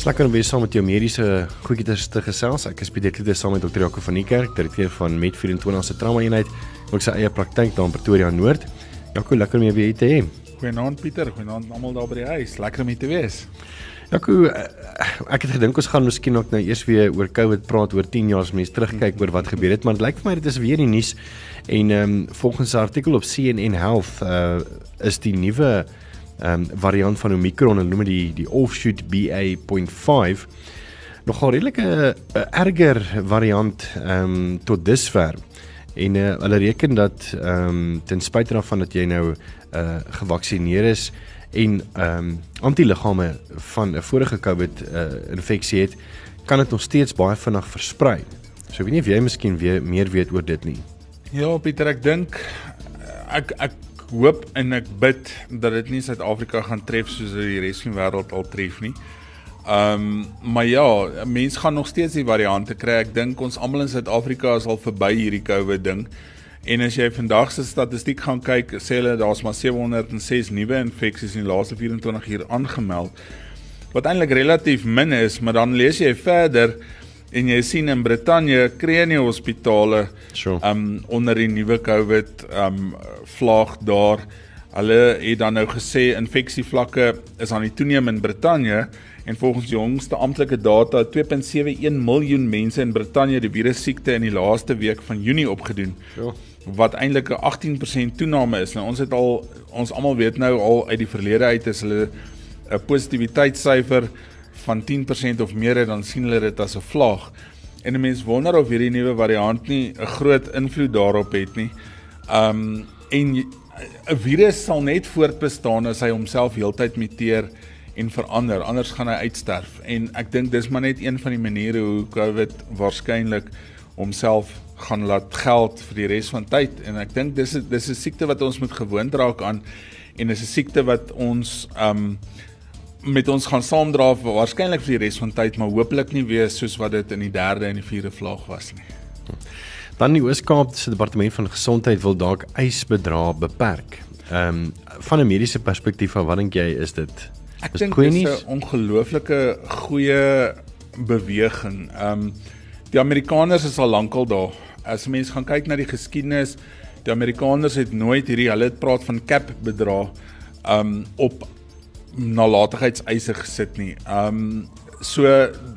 Dis lekker om weer saam met jou mediese goedjies te gesels. Ek is Pieter Kloete saam met Dr. Jaco van die Kerk, direkteur van Med24 se trauma eenheid, ook sy eie praktyk daar in Pretoria Noord. Jaco, lekker om jou weer te hê. Goeienaand Pieter, goeienaand almal daar by die huis. Lekker om hier te wees. Jaco, eh, ek het gedink ons gaan miskien ook nou eers weer oor COVID praat oor 10 jaar as mense terugkyk oor wat gebeur het, maar dit lyk vir my dit is weer die nuus en ehm um, volgens 'n artikel op CNN Health uh is die nuwe ehm um, variant van Omicron, hulle noem dit die die offshoot BA.5 nogal redelike uh, erger variant ehm um, tot dusver. En uh, hulle reken dat ehm um, ten spyte daarvan dat jy nou uh gevaksinereer is en ehm um, antiliggame van 'n vorige COVID uh infeksie het, kan dit nog steeds baie vinnig versprei. So ek weet nie of jy miskien weer meer weet oor dit nie. Ja, Pieter, ek dink ek ek hoop en ek bid dat dit nie Suid-Afrika gaan tref soos dit die res van die wêreld al tref nie. Ehm um, maar ja, mense gaan nog steeds die variante kry. Ek dink ons almal in Suid-Afrika is al verby hierdie COVID ding. En as jy vandag se statistiek gaan kyk, sê hulle daar's maar 706 nuwe infeksies in die laaste 24 uur aangemeld. Wat eintlik relatief min is, maar dan lees jy verder en jy sien in Brittanje kry nie hospitale Sure. um onder die nuwe COVID um vlaag daar. Hulle het dan nou gesê infeksievlakke is aan die toeneem in Brittanje en volgens die jongste amptelike data het 2.71 miljoen mense in Brittanje die virus siekte in die laaste week van Junie opgedoen. Ja. Wat eintlik 'n 18% toename is. Nou ons het al ons almal weet nou al uit die verlede uit is hulle 'n positiviteitssyfer van 10% of meer het, dan sien hulle dit as 'n vlaag. En 'n mens wonder of hierdie nuwe variant nie 'n groot invloed daarop het nie. Um en 'n virus sal net voortbestaan as hy homself heeltyd muteer en verander, anders gaan hy uitsterf. En ek dink dis maar net een van die maniere hoe COVID waarskynlik homself gaan laat geld vir die res van tyd en ek dink dis dis 'n siekte wat ons moet gewoond raak aan en dis 'n siekte wat ons um met ons gaan saamdra waarskynlik vir die res van tyd, maar hopelik nie weer soos wat dit in die 3de en die 4de vlaag was nie. Dan die Oos-Kaap se departement van gesondheid wil dalk eisbedrae beperk. Ehm um, van 'n mediese perspektief af, wat dink jy is dit? Ek dink dit is? 'n ongelooflike goeie beweging. Um die Amerikaners is al lankal daar. As mense gaan kyk na die geskiedenis, die Amerikaners het nooit hierdie hulle praat van cap bedrag um op nalatigheidseise gesit nie. Um so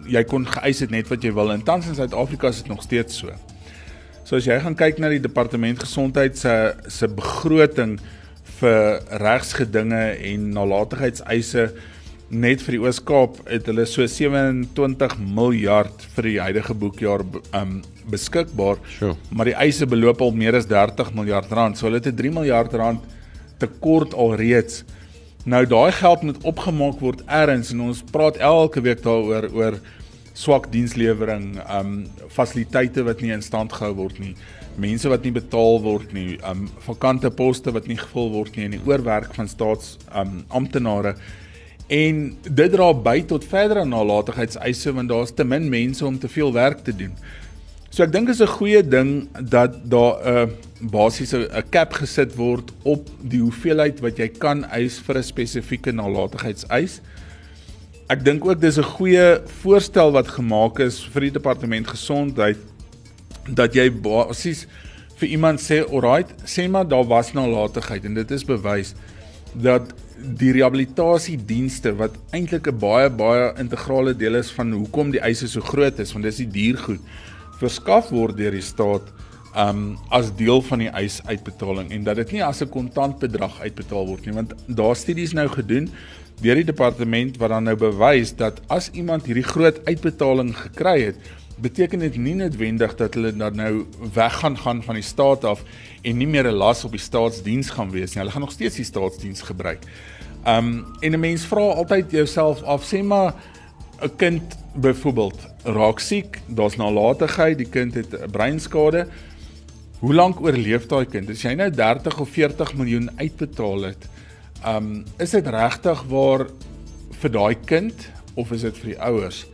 jy kon geëis het net wat jy wil. En tans in Suid-Afrika is dit nog steeds so. So as jy gaan kyk na die departement gesondheid se se begroting vir regsgedinge en nalatigheidseise net vir die Oos-Kaap het hulle so 27 miljard vir die huidige boekjaar um beskikbaar. Sure. Maar die eise beloop al meer as 30 miljard rand. So hulle het 'n 3 miljard rand tekort alreeds. Nou daai geld moet opgemaak word eers en ons praat elke week daaroor oor swak dienslewering, um fasiliteite wat nie in stand gehou word nie, mense wat nie betaal word nie, um vakante poste wat nie gevul word nie en die oorwerk van staats um amptenare. En dit dra by tot verdere nalatigheidseise want daar's te min mense om te veel werk te doen. So ek dink is 'n goeie ding dat daar 'n uh, basies 'n cap gesit word op die hoeveelheid wat jy kan eis vir 'n spesifieke nalatigheidseis. Ek dink ook dis 'n goeie voorstel wat gemaak is vir die departement gesondheid dat jy basies vir iemand sê, "Alright, sê maar daar was nalatigheid en dit is bewys dat die rehabilitasiedienste wat eintlik 'n baie baie integrale deel is van hoekom die eise so groot is, want dis die diergoed verskaf word deur die staat um as deel van die eisuitbetaling en dat dit nie as 'n kontantbedrag uitbetaal word nie want daar studies nou gedoen deur die departement wat dan nou bewys dat as iemand hierdie groot uitbetaling gekry het beteken dit nie noodwendig dat hulle dan nou weg gaan gaan van die staat af en nie meer 'n las op die staatsdiens gaan wees nie. Hulle gaan nog steeds die staatsdiens gebruik. Um en 'n mens vra altyd jouself af, sê maar 'n kind byvoorbeeld raak siek, daar's nalatigheid, die kind het 'n breinskade. hoe lank oorleef daai kind? As jy nou 30 of 40 miljoen uitbetaal het, um is dit regtig waar vir daai kind of is dit vir die ouers?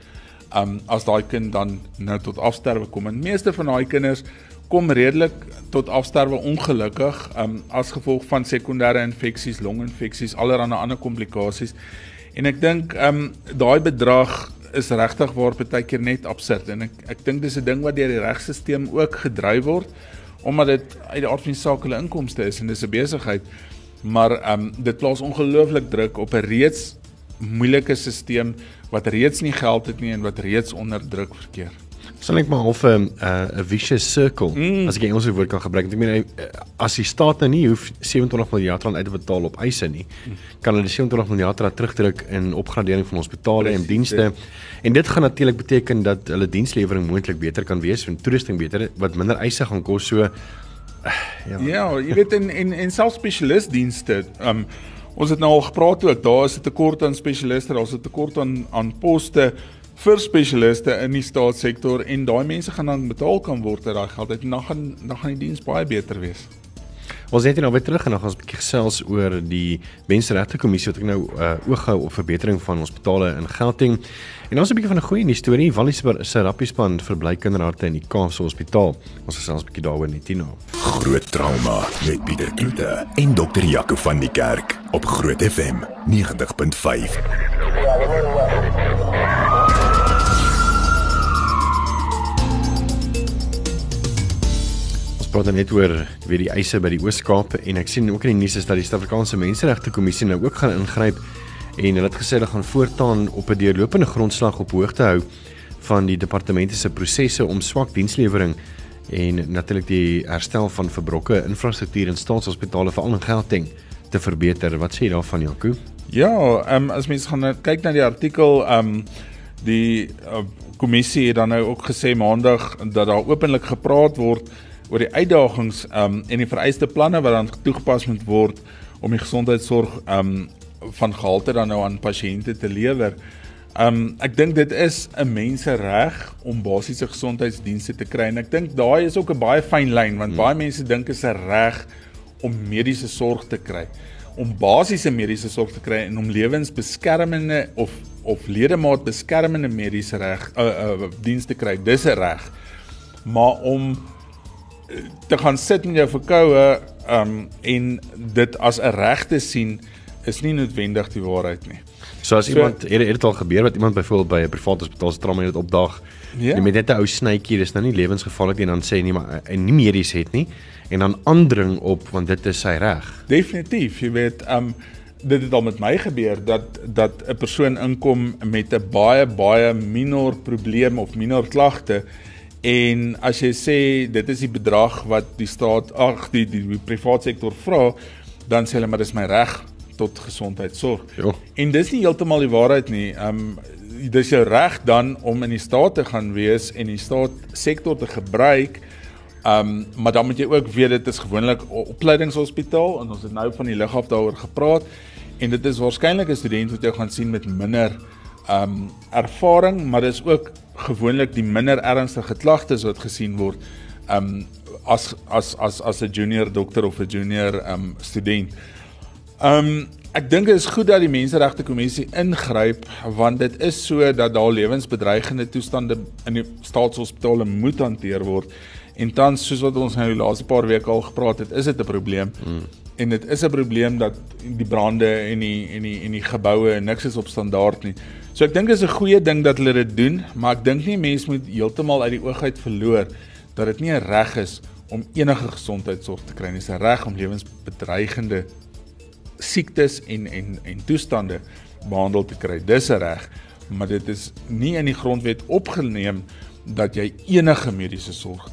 Um as daai kind dan nou tot afsterwe kom. En meeste van daai kinders kom redelik tot afsterwe ongelukkig um as gevolg van sekondêre infeksies, longinfeksies, allerlei ander komplikasies. En ek dink um daai bedrag is regtig waar baie keer net absurd en ek ek dink dis 'n ding wat deur die regstelsel ook gedryf word omdat dit uit die aard van die saak hulle inkomste is en dis 'n besigheid. Maar um dit plaas ongelooflik druk op 'n reeds moeilike stelsel wat reeds nie geld het nie en wat reeds onder druk verkeer. Sal ek maar half 'n ehm, uh, 'n vicious circle mm. as ek 'n Engelse woord kan gebruik. Ek meen uh, as die staat nou nie hoef 27 miljard rand uit te betaal op eise nie, kan hulle die 27 miljard rand terugdruk in opgradering van hospitale en dienste. Dit. En dit gaan natuurlik beteken dat hulle dienslewering moontlik beter kan wees en toerusting beter wat minder eise gaan kos. So uh, ja. Ja, jy weet in en en self spesialistdienste, um ons het nou al gepraat ook, daar is 'n tekort aan spesialiste, daar's 'n tekort aan aan poste vir spesialiste in die staatssektor en daai mense gaan dan betaal kan word uit daai geld uit en dan gaan dan gaan die diens baie beter wees. Ons het nou weer terug en dan gaan ons 'n bietjie gesels oor die Menseregte Kommissie wat ek nou uh, oog hou op verbetering van hospitale in Gauteng. En ons 'n bietjie van 'n goeie nuus storie, Wallis se rappiespan verbly kinderharte in die Kaapse Hospitaal. Ons gesels 'n bietjie daaroor net hierna. Groot trauma met Pieter Kloete en dokter Jaco van die Kerk op Groot FM 90.5. praat dan net oor weer die eise by die Oos-Kaap en ek sien ook in die nuus is dat die Suid-Afrikaanse Menseregte Kommissie nou ook gaan ingryp en hulle het gesê hulle gaan voortaan op 'n deurlopende grondslag op hoogte hou van die departemente se prosesse om swak dienslewering en natuurlik die herstel van verbrokke infrastruktuur in staatshospitale veral in Gauteng te verbeter. Wat sê jy daarvan, Jaco? Ja, ehm um, as mens gaan kyk na die artikel ehm um, die uh, kommissie het dan nou ook gesê maandag dat daar openlik gepraat word oor die uitdagings um en die vereiste planne wat dan toegepas moet word om die gesondheidsorg um van gehalte dan nou aan pasiënte te lewer. Um ek dink dit is 'n mensereg om basiese gesondheidsdienste te kry en ek dink daai is ook 'n baie fyn lyn want hmm. baie mense dink is 'n reg om mediese sorg te kry om basiese mediese sorg te kry en om lewensbeskermende of of ledemaat beskermende mediese reg uh, uh dienste kry dis 'n reg maar om te gaan sit in jou verkoue um en dit as 'n reg te sien is nie noodwendig die waarheid nie. So as so, iemand het dit al gebeur wat iemand byvoorbeeld by 'n private hospitaal se trauma het opdag. Ja. Jy met net 'n ou snytjie, dis nou nie lewensgevaarlik nie en dan sê nie maar en nie medies het nie en dan aandring op want dit is sy reg. Definitief, jy weet um dit het al met my gebeur dat dat 'n persoon inkom met 'n baie baie minor probleem of minor klagte En as jy sê dit is die bedrag wat die staat ag die die, die private sektor vra, dan sê hulle maar dis my reg tot gesondheidsorg. Ja. En dis nie heeltemal die waarheid nie. Um dis jou reg dan om in die staat te gaan wees en die staat sektor te gebruik. Um maar dan moet jy ook weet dit is gewoonlik opleidingshospitaal en ons het nou van die lughawe daaroor gepraat en dit is waarskynlik 'n student wat jy gaan sien met minder um ervaring, maar dis ook gewoonlik die minder ernstige klagtes wat gesien word um as as as as 'n junior dokter of 'n junior um student. Um ek dink dit is goed dat die menseregte kommissie ingryp want dit is so dat daar lewensbedreigende toestande in die staatshospitale moet hanteer word. En tans soos wat ons nou die laaste paar weke al gepraat het, is dit 'n probleem. Mm. En dit is 'n probleem dat die brande en die en die en die geboue niks is op standaard nie. So ek dink dit is 'n goeie ding dat hulle dit doen, maar ek dink nie mense moet heeltemal uit die oog uit verloor dat dit nie 'n reg is om enige gesondheidsorg te kry nie. Dit is 'n reg om lewensbedreigende siektes en en en toestande behandel te kry. Dis 'n reg, maar dit is nie in die grondwet opgeneem dat jy enige mediese sorg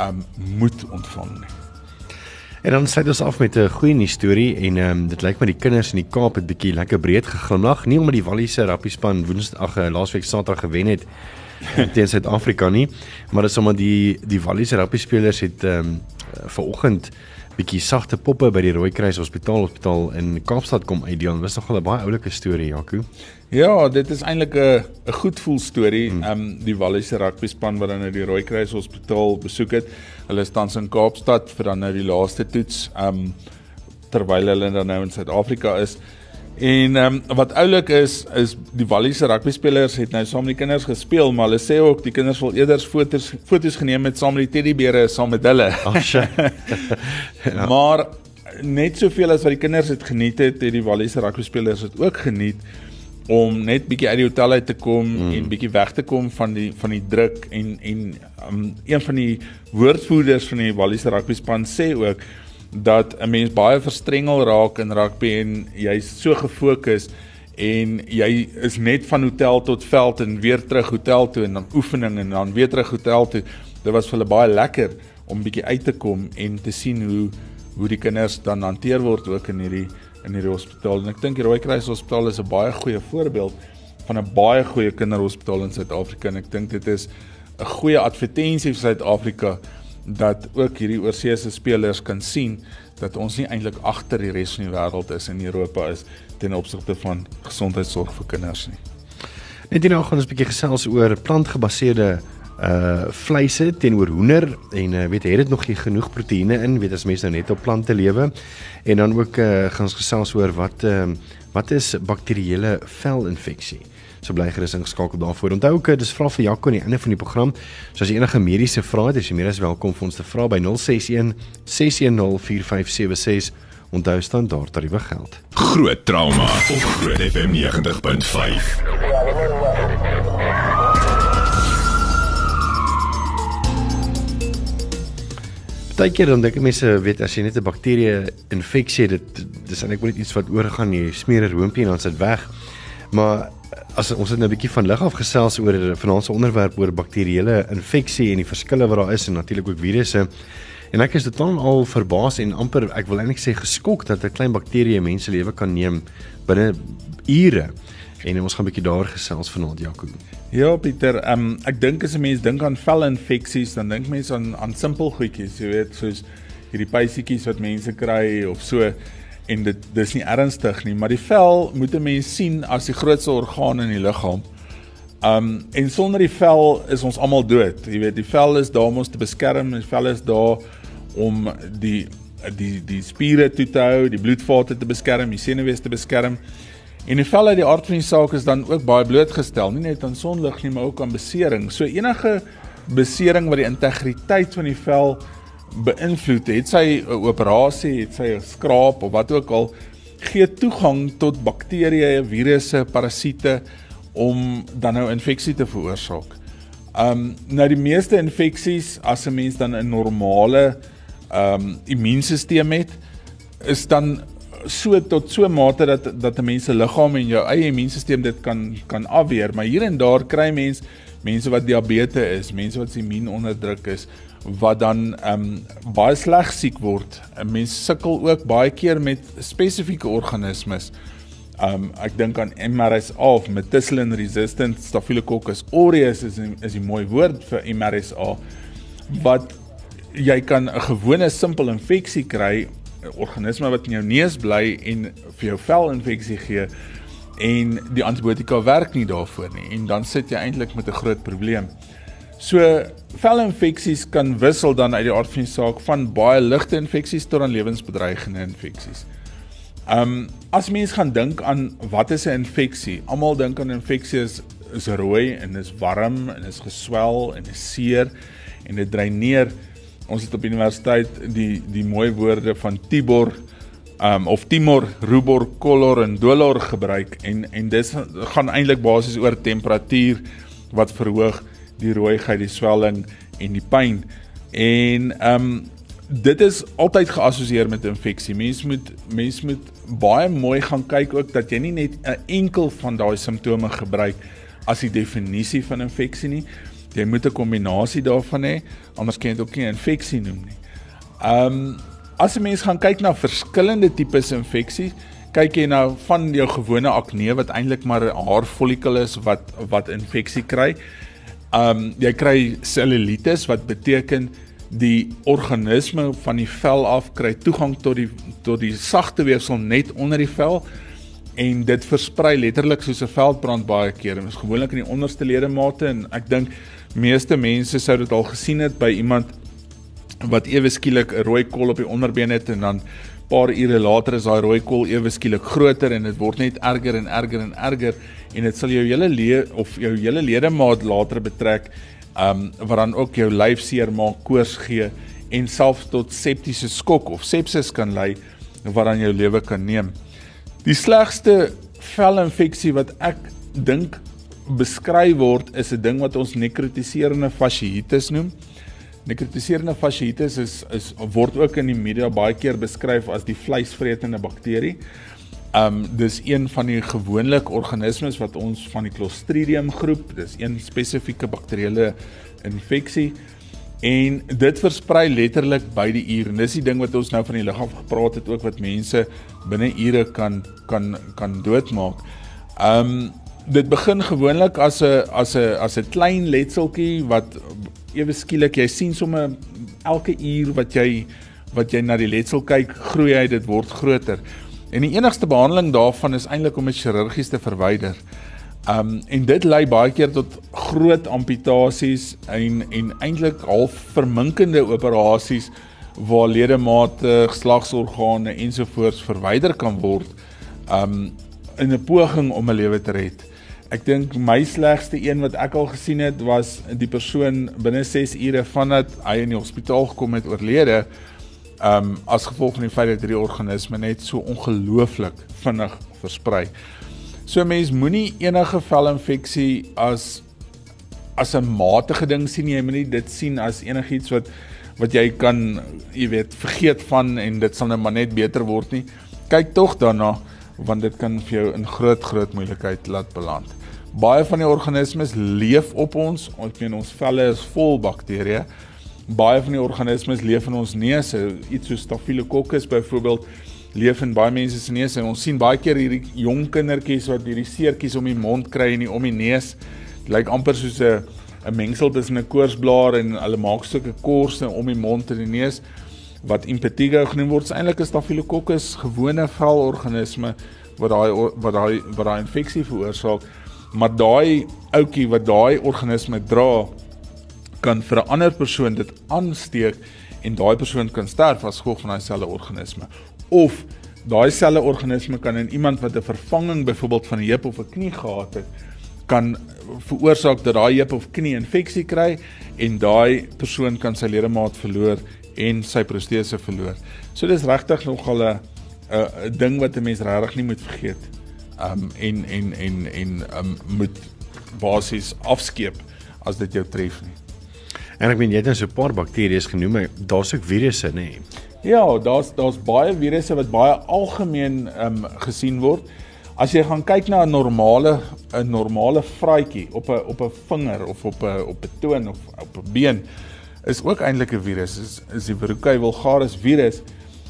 um moet ontvang nie. En dan sê ons af met 'n goeie nuus storie en ehm um, dit lyk my die kinders in die Kaap het bietjie lekker breed geglimlag, nie omdat die Walliese rappiespan Woensdag uh, laasweek Saterdag gewen het teen Suid-Afrika nie, maar dit is omdat die die Walliese rappiespelers het ehm um, vanoggend bietjie sagte poppe by die Rooikruis Hospitaal Hospitaal in Kaapstad kom uitdeel. Dit was nogal 'n baie oulike storie, Jaco. Ja, dit is eintlik 'n 'n goed voel storie. Hmm. Ehm um, die Walliese rugby span wat dan nou die Rooikruis Hospitaal besoek het. Hulle staan in Kaapstad vir dan nou die laaste toets. Ehm um, terwyl hulle dan nou in Suid-Afrika is. En ehm um, wat oulik is is die Walliese rugby spelers het nou saam met die kinders gespeel, maar hulle sê ook die kinders wil eerder foto's foto's geneem met saam met die teddybeere saam met hulle. Ag sye. ja. Maar net soveel as wat die kinders het geniet het, het die Walliese rugby spelers dit ook geniet om net bietjie uit die hotel uit te kom mm. en bietjie weg te kom van die van die druk en en um, een van die woordvoerders van die Walliese rugby span sê ook dat 'n mens baie verstrengel raak in rugby en jy's so gefokus en jy is net van hotel tot veld en weer terug hotel toe en dan oefening en dan weer terug hotel toe. Dit was vir hulle baie lekker om bietjie uit te kom en te sien hoe hoe die kinders dan hanteer word ook in hierdie in hierdie hospitaal. En ek dink die Rooikruis Hospitaal is 'n baie goeie voorbeeld van 'n baie goeie kinderhospitaal in Suid-Afrika en ek dink dit is 'n goeie advertensie vir Suid-Afrika dat ook hierdie oorseese spelers kan sien dat ons nie eintlik agter die res van die wêreld is in Europa is ten opsigte van gesondheidsorg vir kinders nie. Net hierna gaan ons 'n bietjie gesels oor plantgebaseerde uh vleise teenoor hoender en uh, weet het dit nog nie genoeg proteïene in weet as mense nou net op plante lewe en dan ook uh, gaan ons gesels oor wat uh, wat is bakterieële velinfeksie so bly gerus ingeskakel daarvoor. Onthou ook dis vra vir Jaco aan die einde van die program. So as jy enige mediese vrae het, is jy meer as welkom vir ons te vra by 061 610 4576. Onthou standaard tariewe geld. Groot trauma op Groot FM 90.5. Partykeer dan dink mense weet as jy net 'n bakterie infeksie het, dit dis eintlik net iets wat oorgaan jy smeer 'n roompie en dan sit weg. Maar as ons het nou 'n bietjie van lig af gesels oor 'n finansiële onderwerp oor bakterieële infeksie en die verskille wat daar is en natuurlik ook virusse. En ek is totaal al verbaas en amper ek wil eintlik sê geskok dat 'n klein bakterie mense lewe kan neem binne ure. En ons gaan 'n bietjie daar gesels vanaand Jaco. Ja Pieter, um, ek dink as 'n mens dink aan velinfeksies, dan dink mense aan aan simpel goedjies, jy weet, soos hierdie pysietjies wat mense kry of so en dit dis nie ernstig nie, maar die vel moet 'n mens sien as die grootste orgaan in die liggaam. Um en sonder die vel is ons almal dood. Jy weet, die vel is daar om ons te beskerm, die vel is daar om die die die spiere toe te hou, die bloedvate te beskerm, die senuwees te beskerm. En die vel uit die aard van die saak is dan ook baie blootgestel, nie net aan sonlig nie, maar ook aan besering. So enige besering wat die integriteit van die vel beïnvloed het sy 'n operasie, het sy 'n skraap of wat ook al gee toegang tot bakterieë, virusse, parasiete om dan nou infeksie te veroorsaak. Um nou die meeste infeksies as 'n mens dan 'n normale um immuunstelsel het, is dan so tot so mate dat dat 'n mens se liggaam en jou eie immuunstelsel dit kan kan afweer, maar hier en daar kry mens mense wat diabetes is, mense wat se immuun onderdruk is, wat dan ehm um, baie sleg siek word. 'n Mens sukkel ook baie keer met spesifieke organismes. Ehm um, ek dink aan MRSA of methicillin resistant Staphylococcus aureus is is 'n mooi woord vir MRSA wat jy kan 'n gewone simpel infeksie kry, organisme wat in jou neus bly en vir jou velinfeksie gee en die antibiotika werk nie daarvoor nie en dan sit jy eintlik met 'n groot probleem. So velinfeksies kan wissel dan uit die aard van die saak van baie ligte infeksies tot aan lewensbedreigende infeksies. Um as mens gaan dink aan wat is 'n infeksie? Almal dink aan infeksie is is rooi en is warm en is geswel en is seer en dit dreineer. Ons het op universiteit die die mooi woorde van Tibor um of Timor, Rubor, Color en Dolor gebruik en en dis gaan eintlik basies oor temperatuur wat verhoog die rooiheid, die swelling en die pyn. En um, dit is altyd geassosieer met infeksie. Mens moet mens moet baie mooi gaan kyk ook dat jy nie net 'n enkel van daai simptome gebruik as die definisie van infeksie nie. Jy moet 'n kombinasie daarvan hê, anders kan jy dit ook nie infeksie noem nie. Ehm um, as 'n mens gaan kyk na verskillende tipes infeksies, kyk jy nou van jou gewone akne wat eintlik maar 'n haarfollikel is wat wat infeksie kry Um jy kry cellulitis wat beteken die organisme van die vel af kry toegang tot die tot die sagte weefsel net onder die vel en dit versprei letterlik soos 'n veldbrand baie keer. Dit is gewoonlik in die onderste ledemate en ek dink meeste mense sou dit al gesien het by iemand wat ewe skielik 'n rooi kol op die onderbeen het en dan paar ure later is daai rooi kol ewe skielik groter en dit word net erger en erger en erger en dit sal jou hele le of jou hele ledemaat later betrek um wat dan ook jou lyf seer maak, koors gee en selfs tot septiese skok of sepsis kan lei wat dan jou lewe kan neem. Die slegste velinfeksie wat ek dink beskryf word is 'n ding wat ons nekrotiserende fasciitis noem. Nekrotiserende fasciitis is is word ook in die media baie keer beskryf as die vleisvretende bakterie. Um dis een van die gewoonlik organismes wat ons van die Clostridium groep, dis een spesifieke bakterieële infeksie en dit versprei letterlik by die uur. En dis die ding wat ons nou van die liggaam gepraat het ook wat mense binne ure kan kan kan doodmaak. Um dit begin gewoonlik as 'n as 'n as 'n klein letseltjie wat ewe skielik jy sien sommer elke uur wat jy wat jy na die letsel kyk, groei hy, dit word groter. En die enigste behandeling daarvan is eintlik om dit chirurgies te verwyder. Um en dit lei baie keer tot groot amputasies en en eintlik half verminkende operasies waar ledemate, geslagsorgane ensovoorts verwyder kan word um in 'n poging om 'n lewe te red. Ek dink my slegste een wat ek al gesien het was die persoon binne 6 ure vandat hy in die hospitaal gekom het oorlede. Um as gevolg van die feit dat hierdie organisme net so ongelooflik vinnig versprei. So mens moenie enige velinfeksie as as 'n matige ding sien jy moenie dit sien as enigiets wat wat jy kan jy weet vergeet van en dit sal net nou maar net beter word nie. Kyk tog daarna want dit kan vir jou in groot groot moeilikheid laat beland. Baie van die organismes leef op ons, ons meen ons velle is vol bakterieë. Baie van die organismes leef in ons neuse, iets soos Staphylococcus byvoorbeeld leef in baie mense se neuse. Ons sien baie keer hierdie jong kindertjies wat hierdie seertjies om die mond kry en om die neus. Dit lyk amper soos 'n 'n mengsel tussen 'n koorsblaar en hulle maak sulke korse om die mond en die neus wat impetigo genoem word, is eintlik 'n Staphylococcus gewone velorganisme wat daai wat daai wat daai infeksie veroorsaak. Maar daai ouetjie wat daai organisme dra kan vir 'n ander persoon dit aansteek en daai persoon kan sterf as gevolg van daai selfde organisme. Of daai selfde organisme kan in iemand wat 'n vervanging byvoorbeeld van 'n heup of 'n knie gehad het, kan veroorsaak dat daai heup of knie infeksie kry en daai persoon kan sy ledemaat verloor en sy protese verloor. So dis regtig nogal 'n 'n ding wat 'n mens regtig nie moet vergeet. Um en en en en um moet basies afskeep as dit jou tref nie. En ek meen jy het nou so 'n paar bakterieë genoem, daar's ook virusse, nê? Nee. Ja, daar's daar's baie virusse wat baie algemeen um gesien word. As jy gaan kyk na 'n normale 'n normale vraatjie op 'n op 'n vinger of op 'n op 'n toon of op 'n been, is ook eintlik 'n virus. Is is die Verrucai vulgaris virus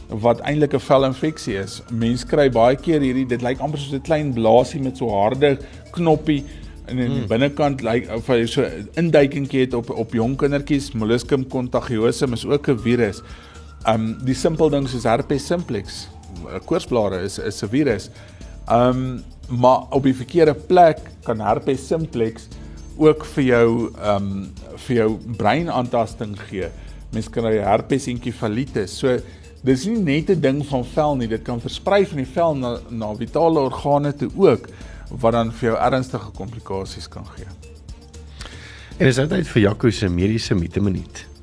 wat eintlik 'n velinfeksie is. Mense kry baie keer hierdie dit lyk amper soos 'n klein blaasie met so harde knoppie en in die hmm. binnekant lyk of hy so induikingkie het op op jong kindertjies. Molluscum contagiosum is ook 'n virus. Um die simpel ding soos herpes simplex, koorsblare is is 'n virus. Um maar op die verkeerde plek kan herpes simplex ook vir jou um, vir jou breinaantasting gee. Mense kan hy herpes enkefalitis. So dis nie net 'n ding van vel nie, dit kan versprei van die vel na na vitale organe toe ook wat dan vir jou ernstige komplikasies kan gee. En is dit vir Jaco se mediese minuut.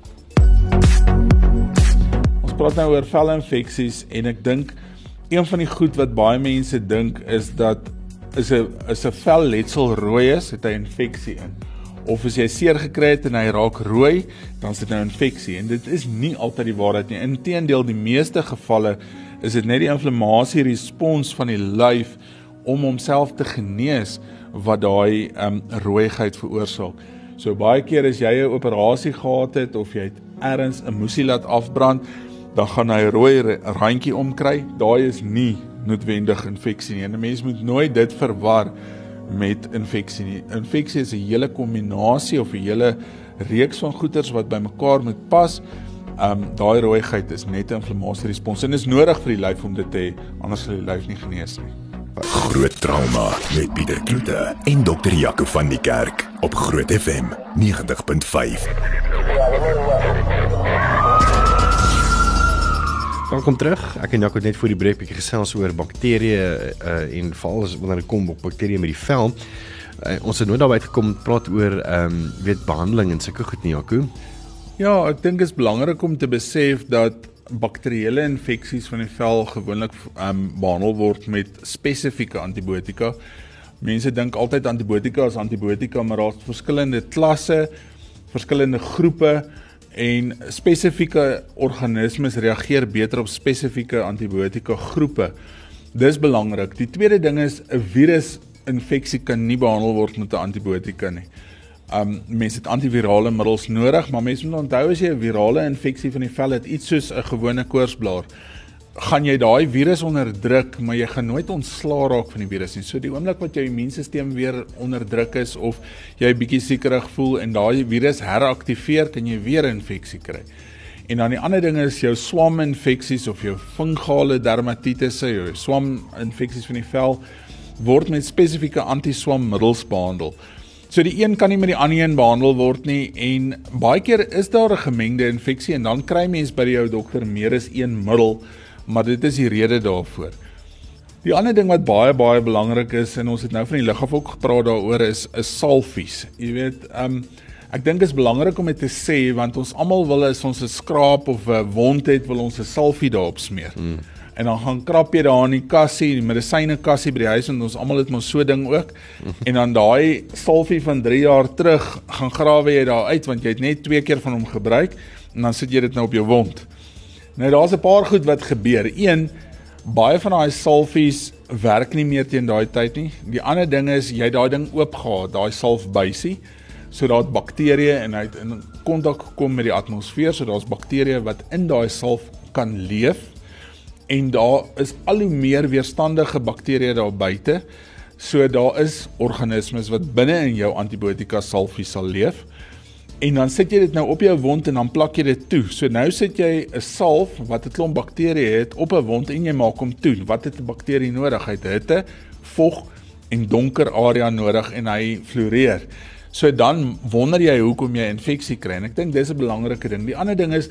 Praat nou oor velinfeksies en ek dink een van die goed wat baie mense dink is dat is 'n is 'n velletsel rooi is, het hy infeksie in. Of as jy seer gekry het en hy raak rooi, dan is dit nou infeksie en dit is nie altyd die waarheid nie. Inteendeel, die meeste gevalle is dit net die inflammasie respons van die lyf om homself te genees wat daai um rooiheid veroorsaak. So baie keer as jy 'n operasie gehad het of jy het ergens 'n moesie laat afbrand, dan gaan hy rooi randjie omkry. Daai is nie noodwendig infeksie nie. En 'n mens moet nooit dit verwar met infeksie nie. Infeksie is 'n hele kombinasie of 'n hele reeks van goeters wat bymekaar moet pas. Um daai rooiheid is net 'n inflammasierespons en is nodig vir die lyf om dit te hê, anders sal die lyf nie genees nie. Groot trauma met Pieter Kloete en dokter Jaco van die Kerk op Groot FM 90.5. Welkom terug. Ek en Jaco het net voor die breek bietjie gesels oor bakterieë uh, en veral as wanneer dit kom op bakterieë met die vel. Uh, ons het nou daarby gekom praat oor ehm um, weet behandeling en sulke goed nie Jaco. Ja, ek dink dit is belangrik om te besef dat bakterieële infeksies van die vel gewoonlik um, behandel word met spesifieke antibiotika. Mense dink altyd antibiotika is antibiotika, maar daar's verskillende klasse, verskillende groepe en spesifieke organismes reageer beter op spesifieke antibiotika groepe. Dis belangrik. Die tweede ding is 'n virus infeksie kan nie behandel word met 'n antibiotika nie. Um mense het antivirale middels nodig, maar mense moet onthou as jy 'n virale infeksie van die vel het, iets soos 'n gewone koorsblaar, gaan jy daai virus onderdruk, maar jy gaan nooit ontslaa raak van die virus nie. So die oomblik wat jou immuunstelsel weer onderdruk is of jy bietjie siekerig voel en daai virus heraktiveer, kan jy weer 'n infeksie kry. En dan die ander ding is jou swaminfeksies of jou fungale dermatitis, jou swaminfeksies van die vel word met spesifieke antiswammiddels behandel. So die een kan nie met die ander een behandel word nie en baie keer is daar 'n gemengde infeksie en dan kry mens by jou dokter meer as een middel, maar dit is die rede daarvoor. Die ander ding wat baie baie belangrik is en ons het nou van die lig af ook gepraat daaroor is is salfies. Jy weet, um ek dink dit is belangrik om dit te sê want ons almal wil as ons 'n skraap of 'n wond het, wil ons 'n salfie daarop smeer. Hmm en dan gaan krap jy daar in die kassie, die medisyne kassie by die huis en ons almal het mos so ding ook. En dan daai salfie van 3 jaar terug gaan grawe jy daar uit want jy het net twee keer van hom gebruik en dan sit jy dit nou op jou wond. Nou daar's 'n paar goed wat gebeur. Een baie van daai salfies werk nie meer teen daai tyd nie. Die ander ding is jy daai ding oopgehaal, daai salfbuisie so daar't bakterieë en hy het in kontak gekom met die atmosfeer, so daar's bakterieë wat in daai salf kan leef en daar is al hoe meer weerstandige bakterieë daar buite. So daar is organismes wat binne in jou antibiotika salfie sal leef. En dan sit jy dit nou op jou wond en dan plak jy dit toe. So nou sit jy 'n salf wat 'n klomp bakterieë het op 'n wond en jy maak hom toe. Wat het 'n bakterie nodig? Hy het hitte, vog en donker area nodig en hy floreer. So dan wonder jy hoekom jy infeksie kry. En ek dink dis 'n belangrike ding. Die ander ding is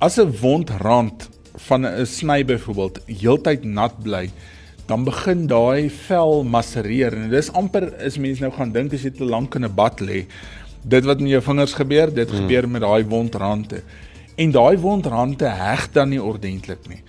as 'n wondrand van 'n sny byvoorbeeld heeltyd nat bly, dan begin daai vel massereer en dis amper is mense nou gaan dink as jy te lank in 'n bad lê. Dit wat met jou vingers gebeur, dit hmm. gebeur met daai wondrandte. En daai wondrandte heg dan nie ordentlik nie.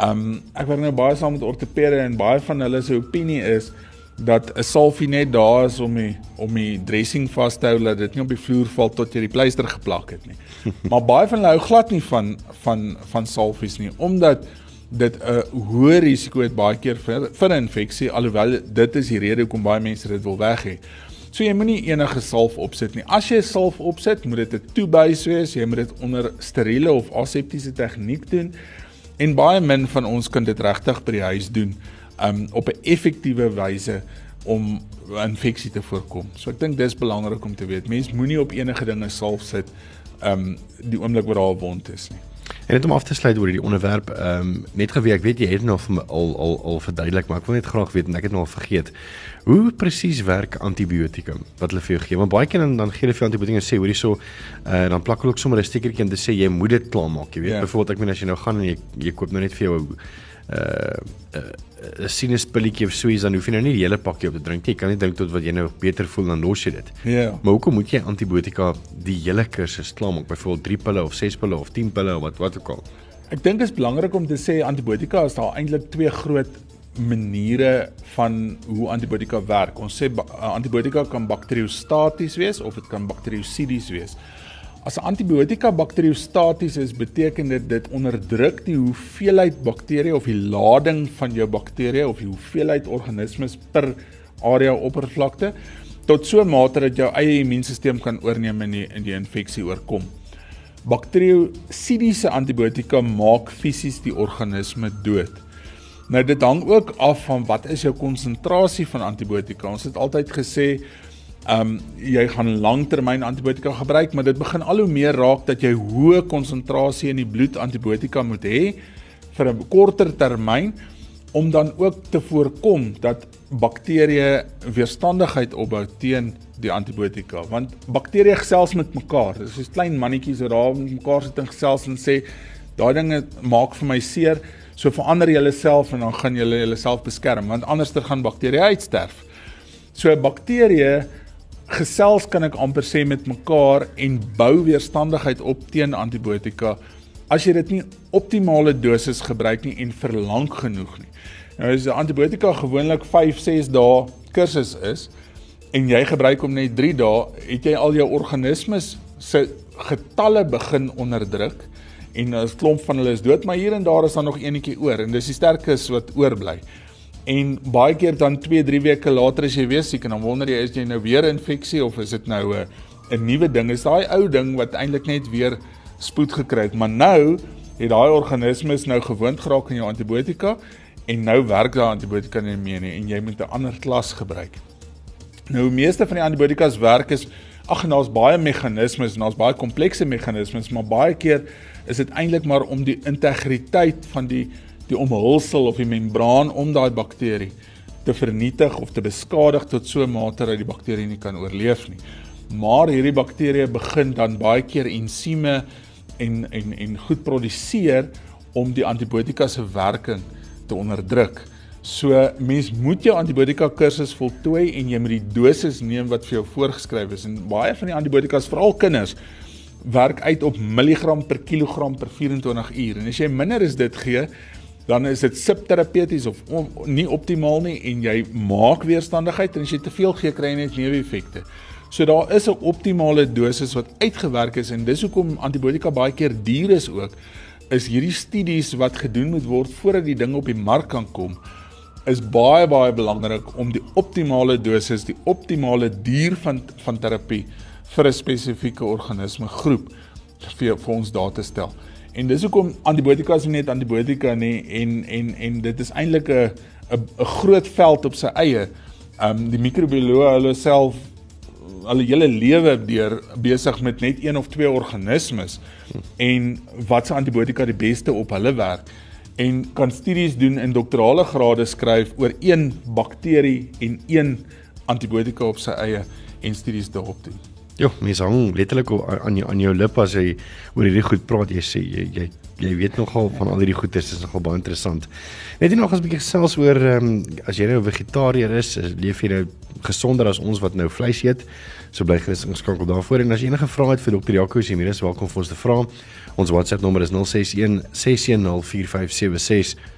Um ek werk nou baie saam met ortopede en baie van hulle se opinie is dat 'n salfie net daar is om die om die dressing vas te hou dat dit nie op die vloer val tot jy die pleister geplak het nie. maar baie van hulle hou glad nie van van van salfies nie omdat dit 'n hoë risiko het baie keer vir vir 'n infeksie alhoewel dit is die rede hoekom baie mense dit wil weg hê. So jy moenie enige salf opsit nie. As jy salf opsit, moet dit 'n toebuis wees. Jy moet dit onder steriele of aseptiese tegniek doen. En baie min van ons kan dit regtig by die huis doen um op 'n effektiewe wyse om infeksie te voorkom. So ek dink dis belangrik om te weet. Mens moenie op enige dinge salf sit um die oomblik wat daar 'n wond is nie. En net om af te sluit oor hierdie onderwerp, ehm um, net geweet ek weet jy het nog al al al verduidelik, maar ek wil net graag weet en ek het nog al vergeet. Hoe presies werk antibiotika wat hulle vir jou gee? Want baie keer dan dan gee hulle vir antibiotika sê hoorie so, uh, dan plak hulle ook sommer 'n stickertjie en dit sê jy moet dit klaarmaak, jy weet. Yeah. Ja. Byvoorbeeld ek meen as jy nou gaan en jy jy koop nou net vir jou 'n uh, uh, 'n sinuspilletjie of so iets dan hoef jy nou nie die hele pakkie op te drink nie. Jy kan net drink tot wat jy nou beter voel dan los jy dit. Ja. Yeah. Maar hoekom moet jy antibiotika die hele kursus klaarmaak? Byvoorbeeld 3 pille of 6 pille of 10 pille of wat wat ook al. Ek dink dit is belangrik om te sê antibiotika is daar eintlik twee groot maniere van hoe antibiotika werk. Ons sê antibiotika kan bakteriostaties wees of dit kan bakteriosidies wees. As 'n antibiotika bakteriostaties is, beteken dit dit onderdruk die hoeveelheid bakterieë of die lading van jou bakterieë of die hoeveelheid organismes per area oppervlakte tot so 'n mate dat jou eie immuunstelsel kan oorneem en die in die infeksie oorkom. Bakteriosidiese antibiotika maak fisies die organisme dood. Nou dit hang ook af van wat is jou konsentrasie van antibiotika. Ons het altyd gesê Ehm um, jy gaan langtermyn antibiotika gebruik, maar dit begin al hoe meer raak dat jy hoë konsentrasie in die bloed antibiotika moet hê vir 'n korter termyn om dan ook te voorkom dat bakterieë weerstandigheid opbou teen die antibiotika. Want bakterieë gesels met mekaar. Dis soos klein mannetjies wat daar met mekaar sit en gesels en sê daai dinge maak vir my seer so verander jy jouself en dan gaan jy jouself beskerm want anderster gaan bakterieë uitsterf. So bakterieë gesels kan ek amper sê met mekaar en bou weerstandigheid op teen antibiotika as jy dit nie optimale dosis gebruik nie en vir lank genoeg nie. Nou as 'n antibiotika gewoonlik 5-6 dae kursus is en jy gebruik hom net 3 dae, het jy al jou organismes se getalle begin onderdruk en 'n klomp van hulle is dood, maar hier en daar is daar nog eenetjie oor en dis die sterkes wat oorbly. En baie keer dan 2-3 weke later as jy weer siek en dan wonder jy is jy nou weer infeksie of is dit nou 'n 'n nuwe ding? Is daai ou ding wat eintlik net weer spoed gekry het, maar nou het daai organismes nou gewoond geraak aan jou antibiotika en nou werk daai antibiotika nie meer nie en jy moet 'n ander klas gebruik. Nou meeste van die antibiotikas werk is ag en daar's baie meganismes en daar's baie komplekse meganismes, maar baie keer is dit eintlik maar om die integriteit van die die omhulsel of die membraan om daai bakterie te vernietig of te beskadig tot so 'n mate dat die bakterie nie kan oorleef nie. Maar hierdie bakterieë begin dan baie keer ensieme en en en goed produseer om die antibiotika se werking te onderdruk. So mens moet jou antibiotika kursus voltooi en jy moet die dosis neem wat vir jou voorgeskryf is en baie van die antibiotikas veral kinders werk uit op milligram per kilogram per 24 uur en as jy minder as dit gee dan is dit subterapeuties of on, nie optimaal nie en jy maak weerstandigheid en as jy te veel gee kry jy net neeweffekte. So daar is 'n optimale dosis wat uitgewerk is en dis hoekom antibiotika baie keer duur is ook. Is hierdie studies wat gedoen moet word voordat die ding op die mark kan kom is baie baie belangrik om die optimale dosis, die optimale duur van van terapie vir 'n spesifieke organisme groep vir vir ons daar te stel. En dis hoekom antibiotika is net antibiotika nie en en en dit is eintlik 'n 'n 'n groot veld op sy eie. Um, die microbioloog hulle self hulle hele lewe deur besig met net een of twee organismes en wat se antibiotika die beste op hulle werk en kan studies doen in doktorale grade skryf oor een bakterie en een antibiotika op sy eie en studies daarop doen. Ja, mens hang letterlik aan jou aan jou lip as jy oor hierdie goed praat. Jy sê jy jy jy weet nogal van al hierdie goeie, dit is nogal baie interessant. Net jy nog as 'n bietjie gesels oor ehm um, as jy nou 'n vegetariër is, leef jy nou gesonder as ons wat nou vleis eet. So bly gerus ingeskakel daarvoor en as jy enige vrae het vir dokter Jaco Semir, is welkom vir ons te vra. Ons WhatsApp nommer is 061 610 4576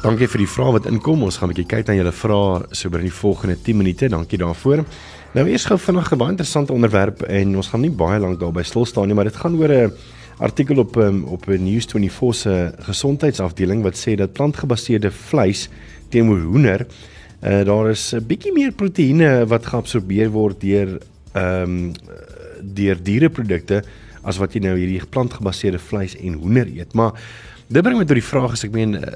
Dankie vir die vrae wat inkom. Ons gaan 'n bietjie kyk na julle vrae so binne die volgende 10 minute. Dankie daarvoor. Nou eers gou vinnig 'n baie interessante onderwerp en ons gaan nie baie lank daarby stil staan nie, maar dit gaan oor 'n artikel op um, op 'n News24 se gesondheidsafdeling wat sê dat plantgebaseerde vleis teenoor hoender, uh, daar is 'n bietjie meer proteïene wat geabsorbeer word deur ehm um, deur diereprodukte as wat jy nou hierdie plantgebaseerde vleis en hoender eet. Maar Dit bring my tot die vraag as ek meen eh,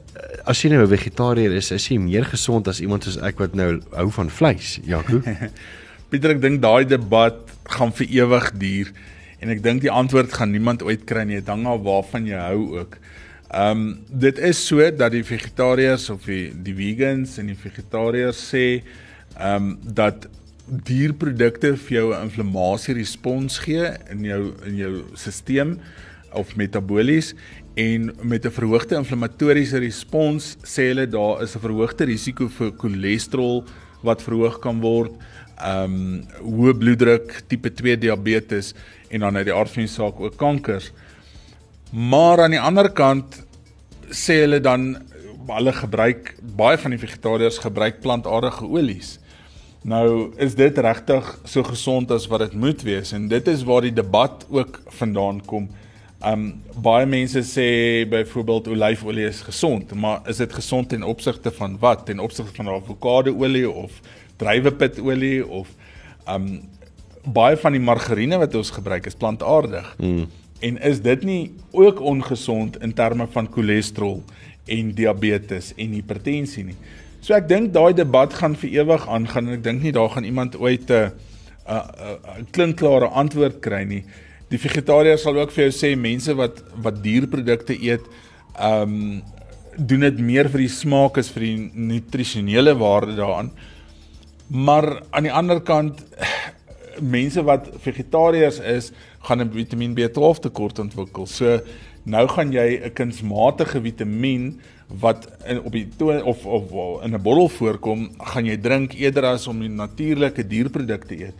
as jy nou 'n vegetariër is, is jy meer gesond as iemand soos ek wat nou hou van vleis, Jaco? Pieter, ek dink daai debat gaan vir ewig duur en ek dink die antwoord gaan niemand ooit kry nie, dan maar waarvan jy hou ook. Ehm um, dit is so dat die vegetariërs of die die vegans en die vegetariërs sê ehm um, dat dierprodukte vir jou 'n inflammasie respons gee in jou in jou stelsel of metabolies en met 'n verhoogde inflammatoriese respons sê hulle daar is 'n verhoogde risiko vir cholesterol wat verhoog kan word, ehm um, hoë bloeddruk, tipe 2 diabetes en dan uit die aard van die saak ook kankers. Maar aan die ander kant sê hulle dan hulle gebruik baie van die vegetariërs gebruik plantaardige olies. Nou is dit regtig so gesond as wat dit moet wees en dit is waar die debat ook vandaan kom. Um baie mense sê byvoorbeeld olyfolie is gesond, maar is dit gesond ten opsigte van wat? Ten opsigte van avokadoolie of druiwepitolie of um baie van die margarine wat ons gebruik is plantaardig. Mm. En is dit nie ook ongesond in terme van cholesterol en diabetes en hipertensie nie? So ek dink daai debat gaan vir ewig aangaan en ek dink nie daar gaan iemand ooit 'n 'n klinkklare antwoord kry nie. Die vegetariërs sal ook vir jou sê mense wat wat dierprodukte eet, ehm um, doen dit meer vir die smaak as vir die nutrisionele waarde daaraan. Maar aan die ander kant mense wat vegetariërs is, gaan 'n Vitamiin B12 tekort ontwikkel. So nou gaan jy 'n kunsmatige vitamien wat in op die toon of of in 'n bottel voorkom, gaan jy drink eerder as om die natuurlike dierprodukte eet.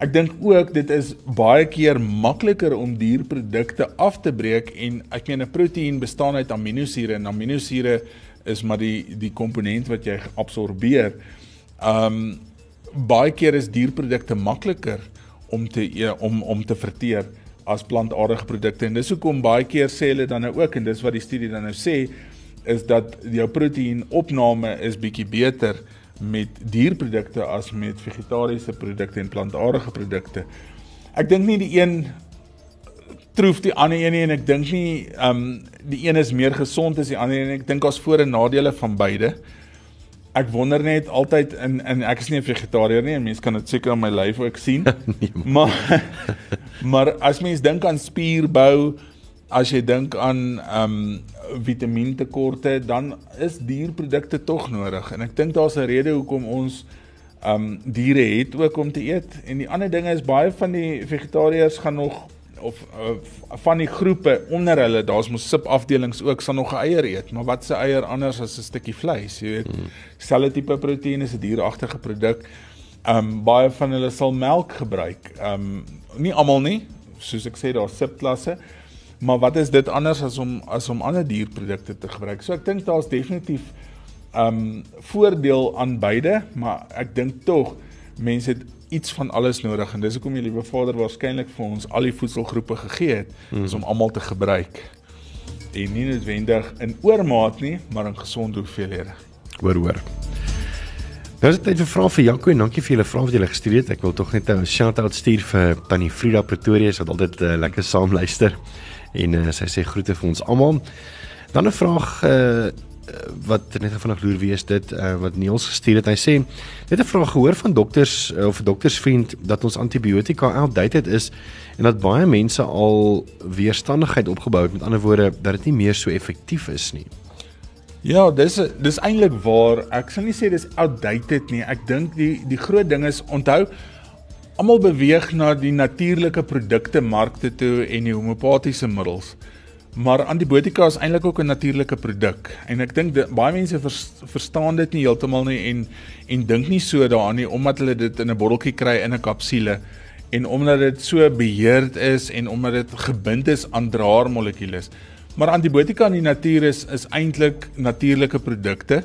Ek dink ook dit is baie keer makliker om dierprodukte af te breek en ek meen 'n proteïen bestaan uit aminosure en aminosure is maar die die komponent wat jy absorbeer. Um baie keer is dierprodukte makliker om te om om te verteer as plantaardige produkte en dis hoekom baie keer sê hulle dan nou ook en dis wat die studie dan nou sê is dat jou proteïenopname is bietjie beter met dierprodukte as met vegetariese produkte en plantaardige produkte. Ek dink nie die een troef die ander een nie en ek dink nie ehm um, die een is meer gesond as die ander een. Ek dink daar's voor en nadele van beide. Ek wonder net altyd in in ek is nie 'n vegetariër nie en mense kan dit seker aan my lyf ook sien. nee, maar maar as mens dink aan spierbou, as jy dink aan ehm um, vitamintekorte, dan is dierprodukte tog nodig. En ek dink daar's 'n rede hoekom ons ehm um, diere het ook om te eet. En die ander ding is baie van die vegetariërs gaan nog of uh, van die groepe onder hulle, daar's mos subafdelings ook sal nog eier eet, maar wat se eier anders as 'n stukkie vleis, jy weet. Hmm. Selfe tipe proteïen is 'n dieragtige produk. Ehm um, baie van hulle sal melk gebruik. Ehm um, nie almal nie, soos ek sê daar's subklasse. Maar wat is dit anders as om as om ander dierprodukte te gebruik? So ek dink daar's definitief um voordeel aan beide, maar ek dink tog mense het iets van alles nodig en dis hoekom die liewe Vader waarskynlik vir ons al die voedselgroepe gegee het mm. om almal te gebruik. En nie noodwendig in oormaat nie, maar in gesonde hoeveelhede. Hoor hoor. Nou is dit tyd vir vrae vir Jaco en dankie vir julle vrae wat julle gestuur het. Ek wil tog net 'n shout-out stuur vir Tannie Frida Pretoria wat altyd uh, lekker saam luister en uh, sy sê groete vir ons almal. Dan 'n vraag uh, wat net vanaand loer wie is dit uh, wat Niels gestuur het. Hy sê net 'n vraag gehoor van dokters uh, of doktersvriend dat ons antibiotika outdated is en dat baie mense al weerstandigheid opgebou het met ander woorde dat dit nie meer so effektief is nie. Ja, dis dis eintlik waar. Ek sal nie sê dis outdated nie. Ek dink die die groot ding is onthou almal beweeg na die natuurlike produkte markte toe en die homopatiese middels. Maar antibiotika is eintlik ook 'n natuurlike produk en ek dink baie mense vers, verstaan dit nie heeltemal nie en en dink nie so daaraan nie omdat hulle dit in 'n botteltjie kry in 'n kapsule en omdat dit so beheerd is en omdat dit gebind is aan draermolekules. Maar antibiotika in die natuur is is eintlik natuurlike produkte.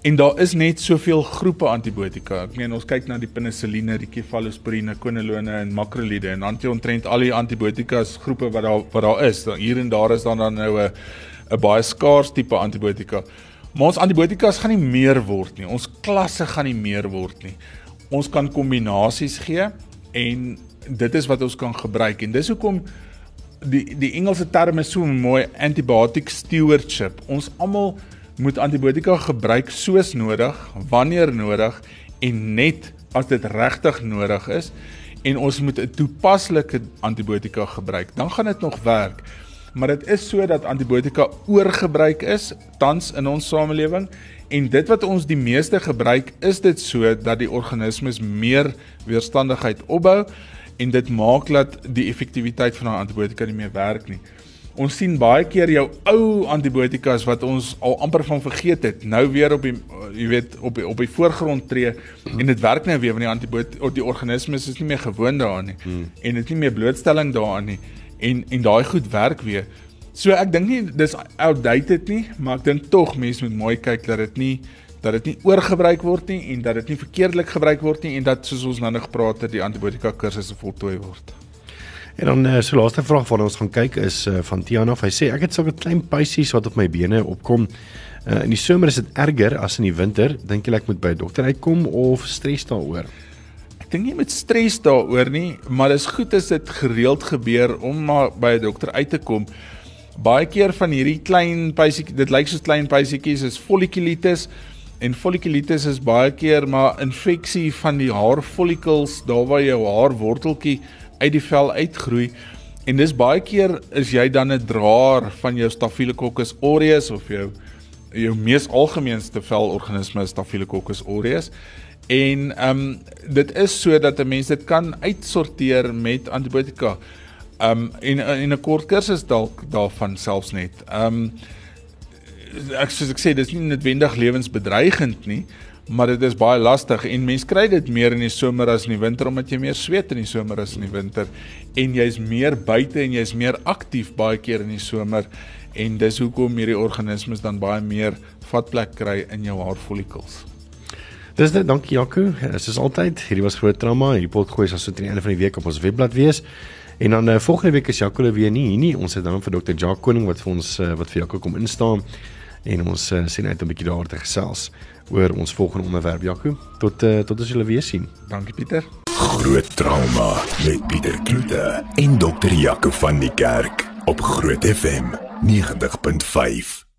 En daar is net soveel groepe antibiotika. Ek meen ons kyk na die penicilline, die cefalosporine, quinolone en makrolide en anti-ontrent al die antibiotikas groepe wat daar wat daar is. Dan hier en daar is dan dan nou 'n 'n baie skaars tipe antibiotika. Maar ons antibiotikas gaan nie meer word nie. Ons klasse gaan nie meer word nie. Ons kan kombinasies gee en dit is wat ons kan gebruik en dis hoekom die die Engelse term is so mooi antibiotic stewardship. Ons almal moet antibiotika gebruik soos nodig, wanneer nodig en net as dit regtig nodig is en ons moet 'n toepaslike antibiotika gebruik. Dan gaan dit nog werk. Maar dit is so dat antibiotika oorgebruik is tans in ons samelewing en dit wat ons die meeste gebruik is dit so dat die organismes meer weerstandigheid opbou en dit maak dat die effektiwiteit van antibiotika nie meer werk nie. Ons sien baie keer jou ou antibiotikas wat ons al amper van vergeet het, nou weer op die jy weet op die, op die voorgrond tree en dit werk nou weer want die antibiotika die organismes is nie meer gewoond daaraan nie hmm. en dit nie meer blootstelling daaraan nie en en daai goed werk weer. So ek dink nie dis outdated nie, maar ek dink tog mense moet mooi kyk dat dit nie dat dit nie oorgebruik word nie en dat dit nie verkeerdelik gebruik word nie en dat soos ons nou nog gepraat het die antibiotika kursusse voltooi word. En dan uh, so laaste vraag waarna ons gaan kyk is uh, van Tiana. Hy sê ek het sulke klein puisies wat op my bene opkom. Uh, in die somer is dit erger as in die winter. Dink jy ek moet by 'n dokter uitkom of stres daaroor? Ek dink nie met stres daaroor nie, maar dit is goed as dit gereeld gebeur om maar by 'n dokter uit te kom. Baie keer van hierdie klein puisietjies, dit lyk soos klein puisietjies, is folliculitis en folliculitis is baie keer maar infeksie van die haarfollikels daar waar jou haarworteltjie uit die vel uitgroei. En dis baie keer is jy dan 'n draer van jou Staphylococcus aureus of jou jou mees algemeenste velorganisme Staphylococcus aureus. En ehm um, dit is sodat 'n mens dit kan uitsorteer met antibiotika. Ehm um, en in 'n kort kursus dalk daarvan selfs net. Ehm um, ek soos ek sê dis nie noodwendig lewensbedreigend nie, maar dit is baie lastig en mense kry dit meer in die somer as in die winter omdat jy meer sweet in die somer as in die winter en jy's meer buite en jy's meer aktief baie keer in die somer en dis hoekom hierdie organismes dan baie meer vatplek kry in jou haarfollikels. Dis dit, dankie Jaco. Dit is altyd, hierdie was groot trauma. Hierdie pot gooi sal so teen die einde van die week op ons webblad wees. En dan uh, volgende week is Jaco weer nie hier nie. Ons het dan vir Dr. Jacques Koning wat vir ons uh, wat vir Jaco kom instaan en ons uh, sien uit 'n bietjie daar te gesels oor ons volgende onderwerp Jaco. Tot uh, tot ons julle weer sien. Dankie Pieter. Groot trauma met Pieter Kloete en Dr. Jaco van die Kerk op Groot FM 90.5.